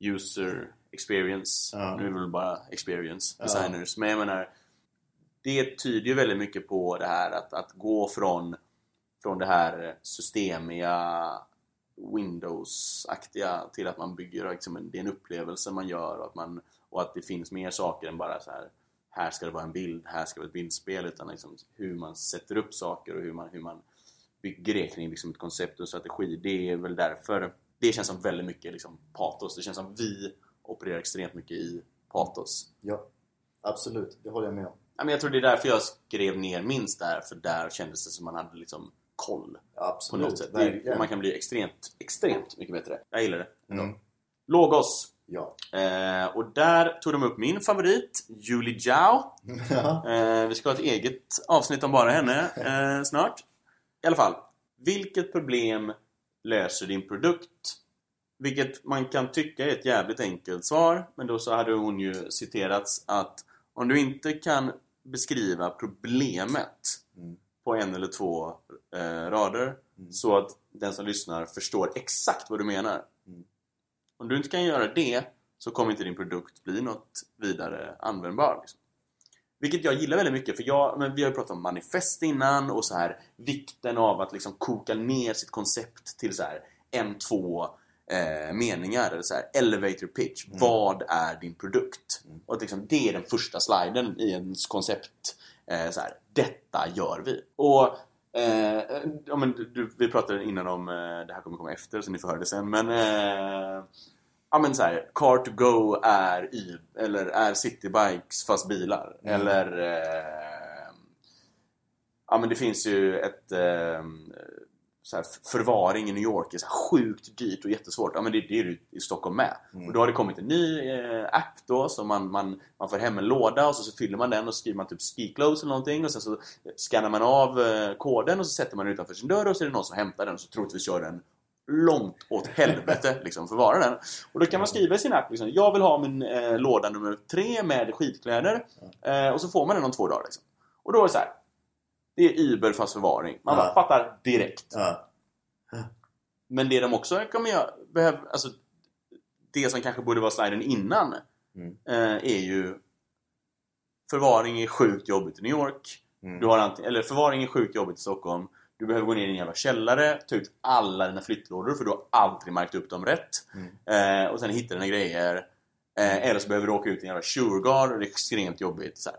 user experience. Ja. Nu är vi väl bara experience designers. Ja. Men jag menar, det tyder ju väldigt mycket på det här att, att gå från, från det här systemiga Windows-aktiga till att man bygger liksom det är en upplevelse man gör och att, man, och att det finns mer saker än bara så här här ska det vara en bild, här ska det vara ett bildspel utan liksom hur man sätter upp saker och hur man, hur man bygger det kring liksom ett koncept och strategi. Det är väl därför det känns som väldigt mycket liksom patos. Det känns som vi opererar extremt mycket i patos. Ja, absolut. Det håller jag med om. jag tror det är därför jag skrev ner minst där, för där kändes det som man hade liksom koll. Absolut, på något sätt. Det, man kan bli extremt, extremt mycket bättre. Jag gillar det. Mm. Logos. Ja. Eh, och där tog de upp min favorit, Julie Zhao. eh, vi ska ha ett eget avsnitt om bara henne eh, snart. I alla fall, vilket problem löser din produkt? Vilket man kan tycka är ett jävligt enkelt svar, men då så hade hon ju citerats att om du inte kan beskriva problemet mm. på en eller två eh, rader mm. så att den som lyssnar förstår exakt vad du menar. Om du inte kan göra det så kommer inte din produkt bli något vidare användbar. Liksom. Vilket jag gillar väldigt mycket för jag, men vi har ju pratat om manifest innan och så här vikten av att liksom koka ner sitt koncept till så här en, två eh, meningar. Eller så här, elevator pitch. Mm. Vad är din produkt? Mm. Och liksom, det är den första sliden i ens koncept. Eh, så här, detta gör vi. Och eh, ja, men, du, vi pratade innan om, eh, det här kommer komma efter så ni får höra det sen, men eh, ja men så här, car to go är y eller är citybikes fast bilar. Mm. Eller eh, ja men det finns ju ett eh, så här, förvaring i New York är så sjukt dyrt och jättesvårt. Ja men det, det är det i Stockholm med. Mm. Och då har det kommit en ny eh, app då som man, man, man får hem en låda och så, så fyller man den och så skriver man typ ski clothes eller någonting och sen så scannar man av eh, koden och så sätter man den utanför sin dörr och så är det någon som hämtar den och så troligtvis gör den långt åt helvete liksom, förvara den. Och då kan man skriva i sin app liksom, jag vill ha min eh, låda nummer tre med skitkläder eh, och så får man den om två dagar. Liksom. Och då är det så här. Det är Uber fast förvaring. Man Ja. fattar direkt. Ja. Men det de också kommer göra, behöv, alltså, det som kanske borde vara sliden innan Mm. eh, är ju förvaring är sjukt jobbigt i New York. Mm. Du har antingen, eller förvaring är sjukt jobbigt i Stockholm. Du behöver gå ner i en jävla källare, ta ut alla dina flyttlådor för du har aldrig märkt upp dem rätt. Mm. Eh, och sen hitta dina grejer. Eh, eller så behöver du åka ut i en jävla Shurgard och det är extremt jobbigt. Så.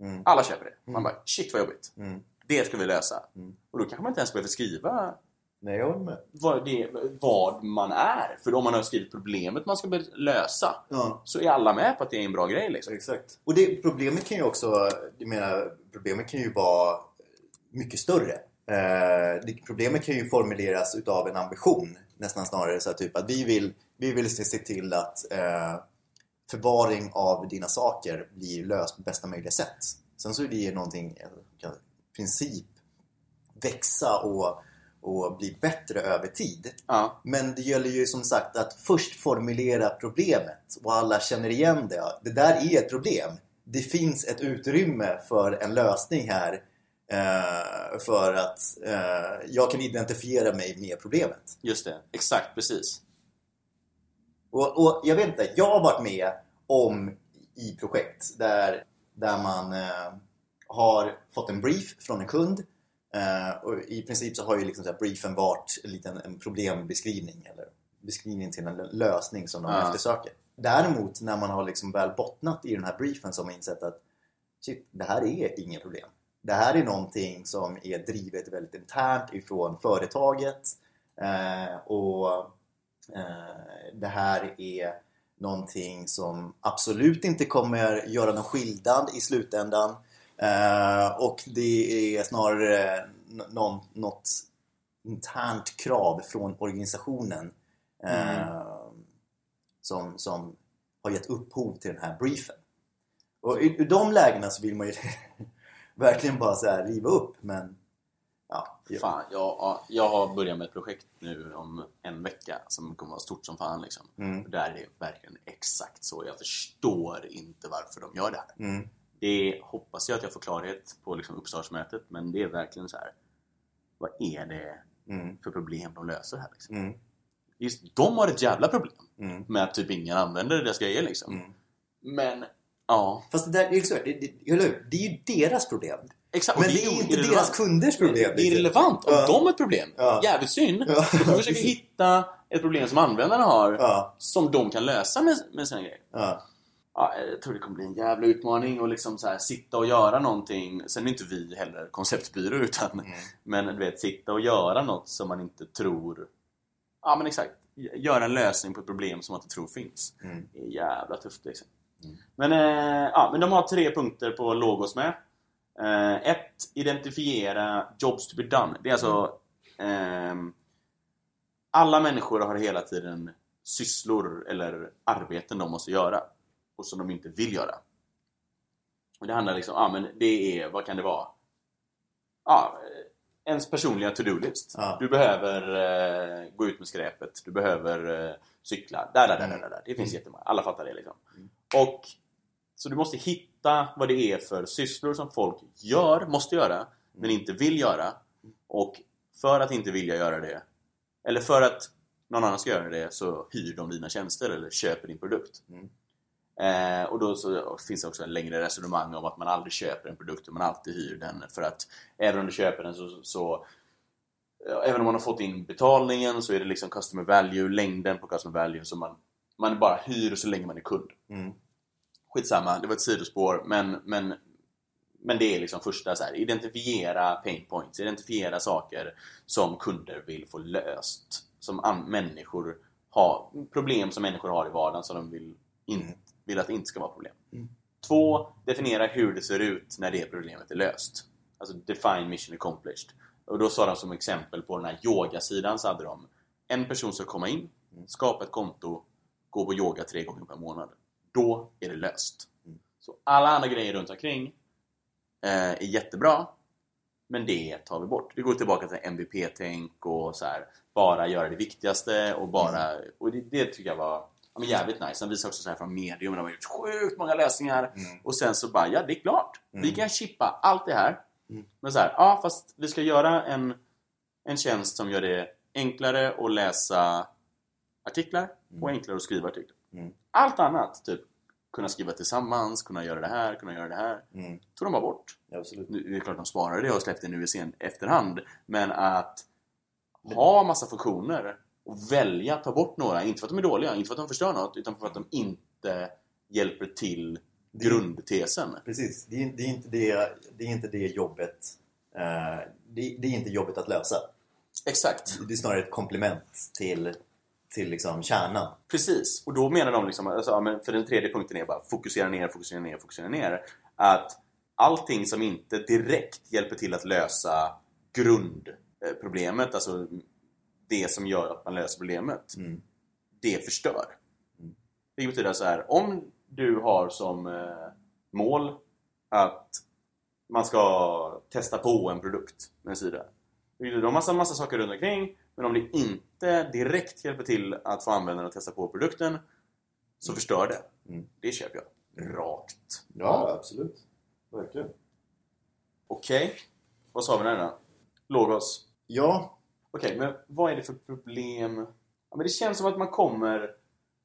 Mm. Alla köper det. Man bara shit vad jobbigt. Mm. Det ska vi lösa. Mm. Och då kanske man inte ens behöver skriva Nej, jag vad, det, vad man är. För om man har skrivit problemet man ska lösa Ja, så är alla med på att det är en bra grej liksom. exakt. Och det, problemet kan ju också, jag menar, problemet kan ju vara mycket större. Eh, problemet kan ju formuleras utav en ambition. Nästan snarare så typ att vi vill, vi vill se, till att eh, förvaring av dina saker blir löst på bästa möjliga sätt. Sen så är det ju någonting, en princip, växa och, och bli bättre över tid. Ja, Men det gäller ju som sagt att först formulera problemet och alla känner igen det. Det där är ett problem. Det finns ett utrymme för en lösning här eh, för att eh, jag kan identifiera mig med problemet. just det. Exakt, precis. Och, och jag vet inte, jag har varit med om i projekt där, där man eh, har fått en brief från en kund eh, och i princip så har ju liksom så briefen varit en liten en problembeskrivning eller beskrivning till en lösning som de Ja. eftersöker. Däremot när man har liksom väl bottnat i den här briefen så har man insett att shit, det här är inget problem. Det här är någonting som är drivet väldigt internt ifrån företaget eh, och eh, det här är någonting som absolut inte kommer göra någon skillnad i slutändan och det är snarare n- någon, något internt krav från organisationen eh, som, som har gett upphov till den här briefen. Och i, de lägena så vill man ju verkligen bara så här riva upp men ja, Fan, jag, ja, jag har börjat med ett projekt nu om en vecka som kommer vara stort som fan liksom. Mm. Och där är det verkligen exakt så. Jag förstår inte varför de gör det här. Mm. Det hoppas jag att jag får klarhet på liksom uppstartsmötet men det är verkligen så här. Vad är det Mm. för problem de löser här liksom? Mm. Just, de har ett jävla problem Mm. med att typ ingen använder deras grejer liksom. Mm. Men, ja. Fast det, där, det, är så, det, det, det är ju deras problem. Exakt. Men det är inte irrelevant. deras kunders problem. Det är liksom. relevant om Ja. de har ett problem. Ja. Jävligt synd. Ja, försöka precis. hitta ett problem som användarna har Ja, som de kan lösa med, med sina grejer. ja, Ja, jag tror det kommer bli en jävla utmaning att liksom så här, sitta och göra någonting. Sen är inte vi heller konceptbyrå utan Mm. Men du vet, sitta och göra något som man inte tror... Ja men exakt. Göra en lösning på ett problem som man inte tror finns. Mm. Det är jävla tufft liksom. Mm. Men, eh, ja, men de har tre punkter på Logos med. Eh, ett, identifiera jobs to be done. Det är alltså... ehm, alla människor har hela tiden sysslor eller arbeten de måste göra och som de inte vill göra. Och det handlar liksom, ja men det är, vad kan det vara? Ja, eh, ens personliga to-do-list. Ja. Du behöver eh, gå ut med skräpet, du behöver eh, cykla, där, där, där, Mm. där, där. Det finns Mm. jättemånga, alla fattar det liksom. Mm. Och Så du måste hitta vad det är för sysslor som folk gör, måste göra, men inte vill göra. Och för att inte vilja göra det, eller för att någon annan ska göra det, så hyr de dina tjänster eller köper din produkt. Mm. Eh, och då så finns det också en längre resonemang om att man aldrig köper en produkt, man alltid hyr den. För att även om du köper den så, så även om man har fått in betalningen så är det liksom customer value, längden på customer value. Så man, man bara hyr så länge man är kund. Mm. Skitsamma, det var ett sidospår. Men, men, men det är liksom första så här, identifiera pain points, identifiera saker som kunder vill få löst. Som människor har, problem som människor har i vardagen som de vill, in, Mm. Vill att det inte ska vara problem. Mm. Två, definiera hur det ser ut när det problemet är löst. Alltså define mission accomplished. Och då sa de som exempel på den här yogasidan så hade de en person ska komma in, Mm. skapa ett konto, gå på yoga tre gånger per månad. Då är det löst. Mm. Så alla andra grejer runt omkring eh, är jättebra, men det tar vi bort. Det går tillbaka till MVP-tänk och så här, bara göra det viktigaste och bara... Och det, det tycker jag var men jävligt nice. De visade också så här från medium, de har gjort sjukt många lösningar. Mm. Och sen så bara, ja det är klart. Mm. Vi kan chippa allt det här. Mm. Men så här, ja fast vi ska göra en, en tjänst som gör det enklare att läsa artiklar Mm. och enklare att skriva artiklar. Mm. Allt annat, typ kunna skriva tillsammans, kunna göra det här, kunna göra det här, Mm. tog de bara bort. Absolut. Nu, det är klart de sparade det och släppte det nu i sen efterhand. Men att ha massa funktioner och välja att ta bort några, inte för att de är dåliga, inte för att de förstör något, utan för att de inte hjälper till Det- grundtesen. Precis, det är, det är, inte, det, det är inte det jobbet eh, det, det är inte jobbet att lösa. Exakt. Det är snarare ett komplement till, till liksom kärnan. Precis. Och då menar de liksom, alltså, för den tredje punkten är bara fokusera ner, fokusera ner, fokusera ner. Att allting som inte direkt hjälper till att lösa grundproblemet, alltså det som gör att man löser problemet, Mm. det förstör. Mm. Det betyder så här, om du har som eh, mål att man ska testa på en produkt med en sida. Gör du massa, massa saker runt omkring men om det inte direkt hjälper till att få användaren att testa på produkten så förstör det. Mm. Det köper jag. Rakt. Ja, absolut. Verkligen. Okej, vad sa vi där då? Logos. Ja, Okej, men vad är det för problem? Ja, men det känns som att man kommer...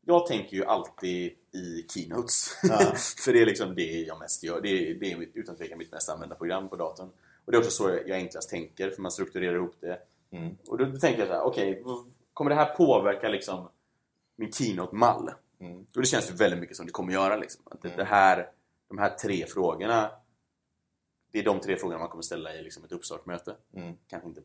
Jag tänker ju alltid i keynotes. Ja. för det är liksom det jag mest gör. Det är, det är mitt, utan tvekan mitt mest använda program på datorn. Och det är också så jag enklast tänker, för man strukturerar ihop det. Mm. Och då tänker jag så här, okej, kommer det här påverka liksom min keynote-mall? Mm. Och det känns ju väldigt mycket som det kommer göra. Liksom. Att det, Mm. det här, de här tre frågorna, det är de tre frågorna man kommer ställa i liksom ett uppstartmöte. Mm. Kanske inte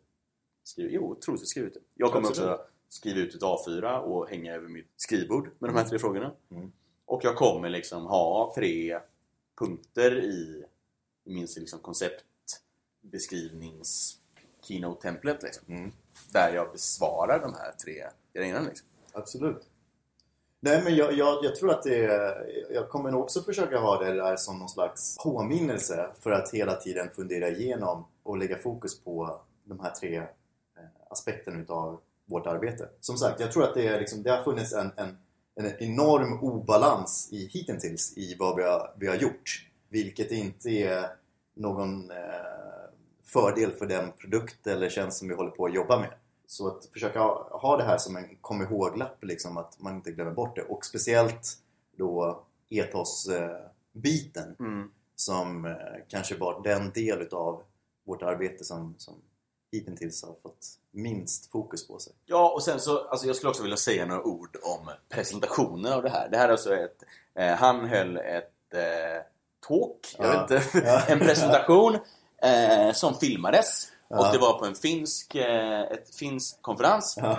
skriva, jo, troligtvis skriva ut det. Jag kommer Absolut. också skriva ut ett A4 och hänga över mitt skrivbord med de här tre frågorna. Mm. Och jag kommer liksom ha tre punkter i, min liksom konceptbeskrivnings keynote-templet liksom, Mm. där jag besvarar de här tre grejerna. Liksom. Absolut. Nej, men jag, jag, jag tror att det är, Jag kommer nog också försöka ha det där som någon slags påminnelse för att hela tiden fundera igenom och lägga fokus på de här tre aspekterna utav vårt arbete. Som sagt, jag tror att det, är liksom, det har funnits en, en, en enorm obalans i, hittills i vad vi har, vi har gjort. Vilket inte är någon eh, fördel för den produkt eller tjänst som vi håller på att jobba med. Så att försöka ha, ha det här som en kom ihåg-lapp, liksom, att man inte glömmer bort det. Och speciellt då etos-biten Mm. som eh, kanske var den del utav vårt arbete som, som hittills har fått minst fokus på sig. Ja, och sen så, alltså jag skulle också vilja säga några ord om presentationen av det här. Det här är alltså ett, eh, han höll ett eh, talk, jag Ja. vet inte, Ja. en presentation eh, som filmades. Ja. Och det var på en finsk, eh, ett finsk konferens. Ja,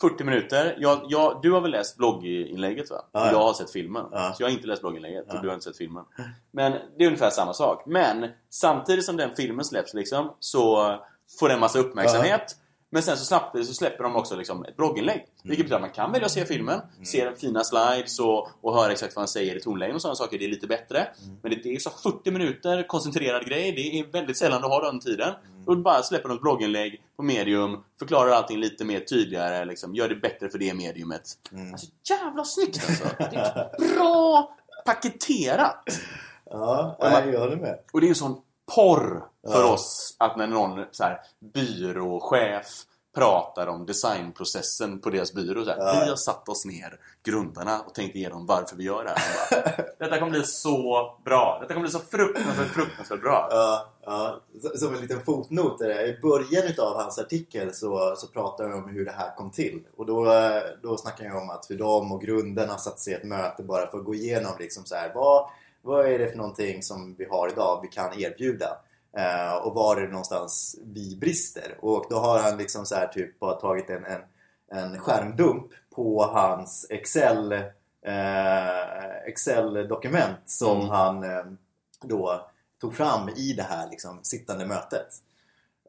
40 minuter. Jag, jag, du har väl läst blogginlägget va? Ja, ja. Jag har sett filmen. Ja. Så jag har inte läst blogginlägget och du har inte sett filmen. Men det är ungefär samma sak. Men samtidigt som den filmen släpps liksom, så får den massa uppmärksamhet. Men sen så, snabbt, så släpper de också liksom ett blogginlägg. Vilket betyder att man kan välja att se filmen, se den fina slides och, och höra exakt vad han säger i tonlägen och sådana saker. Det är lite bättre. Men det, det är så 40 minuter koncentrerad grej. Det är väldigt sällan du har den tiden. Och du bara släpper något blogginlägg på medium, förklarar allting lite mer tydligare, liksom, gör det bättre för det mediumet. Mm. Alltså jävla snyggt alltså! Det är bra paketerat! ja Och nej, jag håller med. Och det är en sån porr för Ja. oss att när någon så här, byråchef pratar om designprocessen på deras byrå. Så här, Ja. Vi har satt oss ner, grundarna, och tänkt igenom varför vi gör det här. Bara, Detta kommer bli så bra! Detta kommer bli så fruktansvärt, fruktansvärt bra! Ja, ja. Som en liten fotnot där. I början utav hans artikel så, så pratar han om hur det här kom till. Och då, då snackar jag om att hur de och grundarna satt sig i ett möte bara för att gå igenom liksom så här, vad, vad är det för någonting som vi har idag vi kan erbjuda? Eh, och var är det någonstans vi brister? Och då har han liksom så här typ bara tagit en, en, en skärmdump på hans Excel eh, Excel-dokument som Mm. han eh, då tog fram i det här liksom, sittande mötet.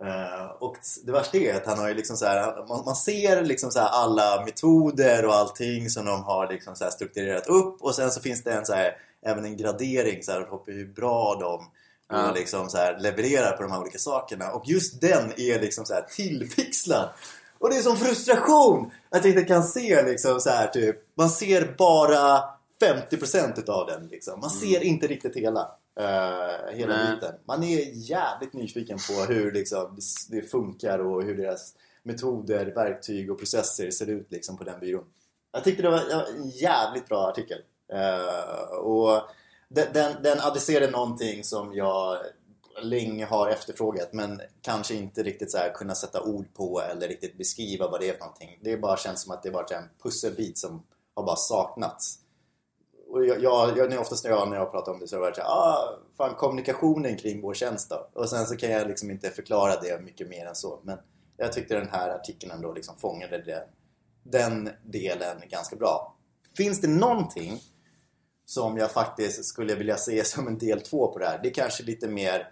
Eh, och det värsta är att han har ju liksom så här, man, man ser liksom så alla metoder och allting som de har liksom så strukturerat upp och sen så finns det en så här, även en gradering så här, på hur bra de och liksom så här, levererar på de här olika sakerna. Och just den är liksom så här tillpixlad. Och det är sån frustration att jag inte kan se liksom så här typ, man ser bara 50% utav den liksom. Man ser inte riktigt hela. eh, hela Nej. biten. Man är jävligt nyfiken på hur liksom, det, funkar och hur deras metoder, verktyg och processer ser ut liksom, på den byrån. Jag tyckte det var en jävligt bra artikel. Eh, och den, den, adresserar adresserade någonting som jag länge har efterfrågat men kanske inte riktigt så här kunna sätta ord på eller riktigt beskriva vad det är för någonting. Det bara känns som att det varit en pusselbit som har bara saknats. Och jag, jag, jag, oftast när jag, när jag pratar om det så har det varit så här, ah, fan kommunikationen kring vår tjänst då? Och sen så kan jag liksom inte förklara det mycket mer än så. Men Jag tyckte den här artikeln ändå liksom fångade det, den delen ganska bra. Finns det någonting som jag faktiskt skulle vilja se som en del två på det här? Det är kanske lite mer...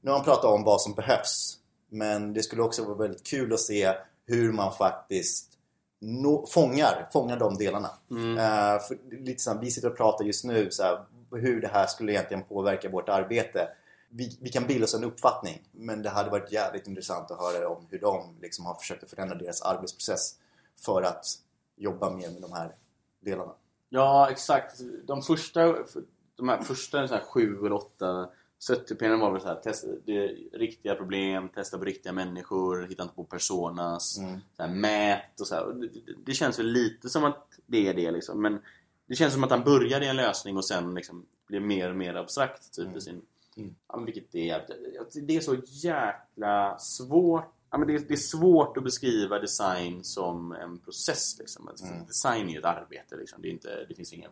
Nu har man pratat om vad som behövs. Men det skulle också vara väldigt kul att se hur man faktiskt nå, fångar, fångar de delarna. Mm. Uh, för lite så här, vi sitter och pratar just nu så här, hur det här skulle egentligen påverka vårt arbete. Vi, vi kan bilda oss en uppfattning men det hade varit jävligt intressant att höra om hur de liksom har försökt att förändra deras arbetsprocess för att jobba mer med de här delarna. Ja, exakt. De första, de här första så här, sju eller åtta stöttepelaren var väl så här, testa, det är riktiga problem, testa på riktiga människor, hitta inte på personas, Mm. så här, mät och så här. Det, det, känns väl lite som att det är det liksom. Men det känns som att han började i en lösning och sen liksom blev mer och mer abstrakt typ i sin... Mm. Ja, vilket det är. Det är så jäkla svårt. Ja, men det, är, det är svårt att beskriva design som en process. Liksom. Att Mm. Design är ju ett arbete. Liksom. Det, är inte, det finns inga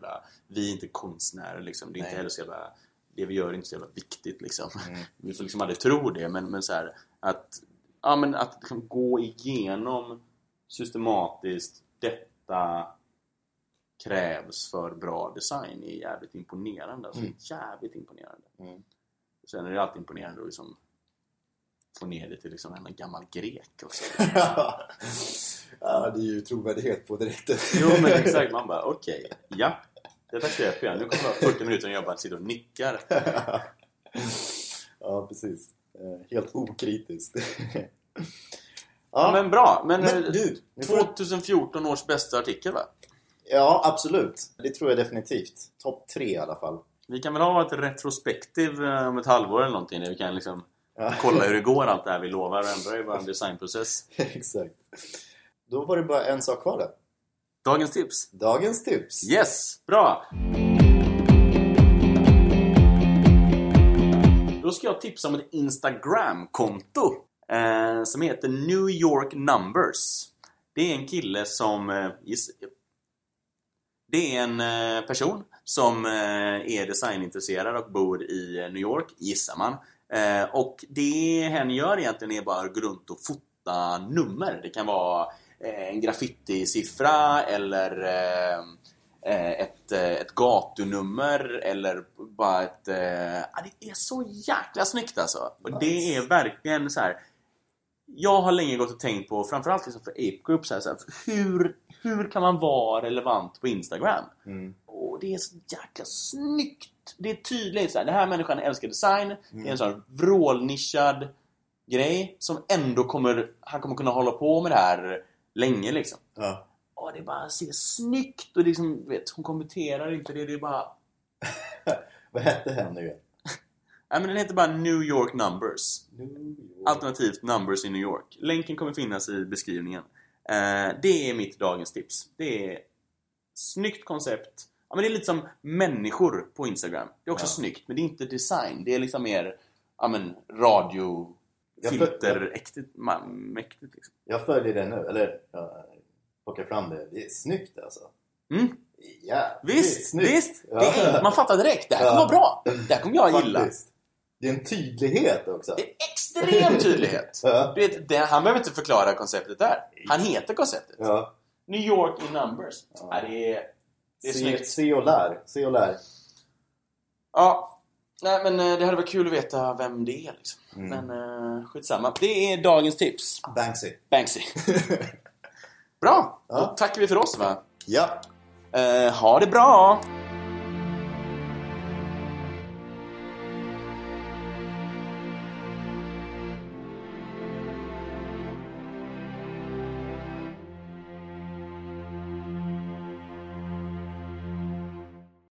vi är inte konstnärer. Liksom. Det är Nej. inte heller så jävla, det vi gör är inte så jävla viktigt. Liksom. Mm. Vi får liksom aldrig tro det. Men, men så här, att, ja, men att liksom gå igenom systematiskt detta krävs för bra design är jävligt imponerande. Alltså, Mm. Jävligt imponerande. Mm. Sen är det alltid imponerande att liksom få ner det till liksom en gammal grek också. ja, det är ju trovärdighet på direkt. Jo men exakt, man bara okej, ja. Detta köper jag. Nu kommer jag 40 minuter och jag bara sitter och nickar. ja, precis. Eh, Helt okritiskt. Ja, men bra. Men, men eh, du 2014 års bästa artikel va? Ja, absolut. Det tror jag definitivt. Topp tre i alla fall. Vi kan väl ha ett retrospektiv eh, om ett halvår eller någonting där vi kan liksom Ja. kolla hur det går allt det här vi lovar och ändra i vår designprocess. Exakt. Då var det bara en sak kvar då. Dagens tips. Dagens tips. Yes, bra! Då ska jag tipsa om ett Instagram-konto eh, som heter New York Numbers. Det är en kille som... Eh, det är en eh, person som eh, är designintresserad och bor i New York, gissar man. Eh, och det hen gör egentligen är bara att gå runt och fota nummer. Det kan vara eh, en graffiti-siffra eller eh, ett, ett gatunummer eller bara ett... Eh, ja, det är så jäkla snyggt alltså! Och det Nice. är verkligen så här. Jag har länge gått och tänkt på, framförallt liksom för Ape Group, så här, så här, hur, hur kan man vara relevant på Instagram? Mm. Och det är så jäkla snyggt! Det är tydligt så här, den här människan älskar design, det är en sån vrålnischad grej som ändå kommer, han kommer kunna hålla på med det här länge liksom. Ja. Och det bara ser snyggt och liksom, vet, hon kommenterar inte det, det är bara... Vad hette hen nu igen? Nej men den heter bara New York Numbers. New York. Alternativt Numbers in New York. Länken kommer finnas i beskrivningen. Eh, det är mitt dagens tips. Det är snyggt koncept. Ja, men det är lite som människor på Instagram. Det är också Ja. snyggt, men det är inte design. Det är liksom mer ja, men, radio, filteräktigt, mäktigt liksom. Jag följer den nu, eller jag plockar fram det. Det är snyggt alltså. Mm. Ja, Visst, snyggt. visst! Ja. Det är, man fattar direkt. Det här kommer Ja. vara bra. Det här kommer jag gilla. Det är en tydlighet också. Det är extrem tydlighet. Ja. Du vet, det, han behöver inte förklara konceptet där. Han heter konceptet. Ja. New York in numbers. Ja, det är, det är Se, snyggt. se och lär. Se och lär. Ja, nej men eh, det hade varit kul att veta vem det är liksom. Mm. Men uh, skitsamma. Det är dagens tips. Banksy. Banksy. Bra! Ja. Då tackar vi för oss va? Ja. Eh, ha det bra!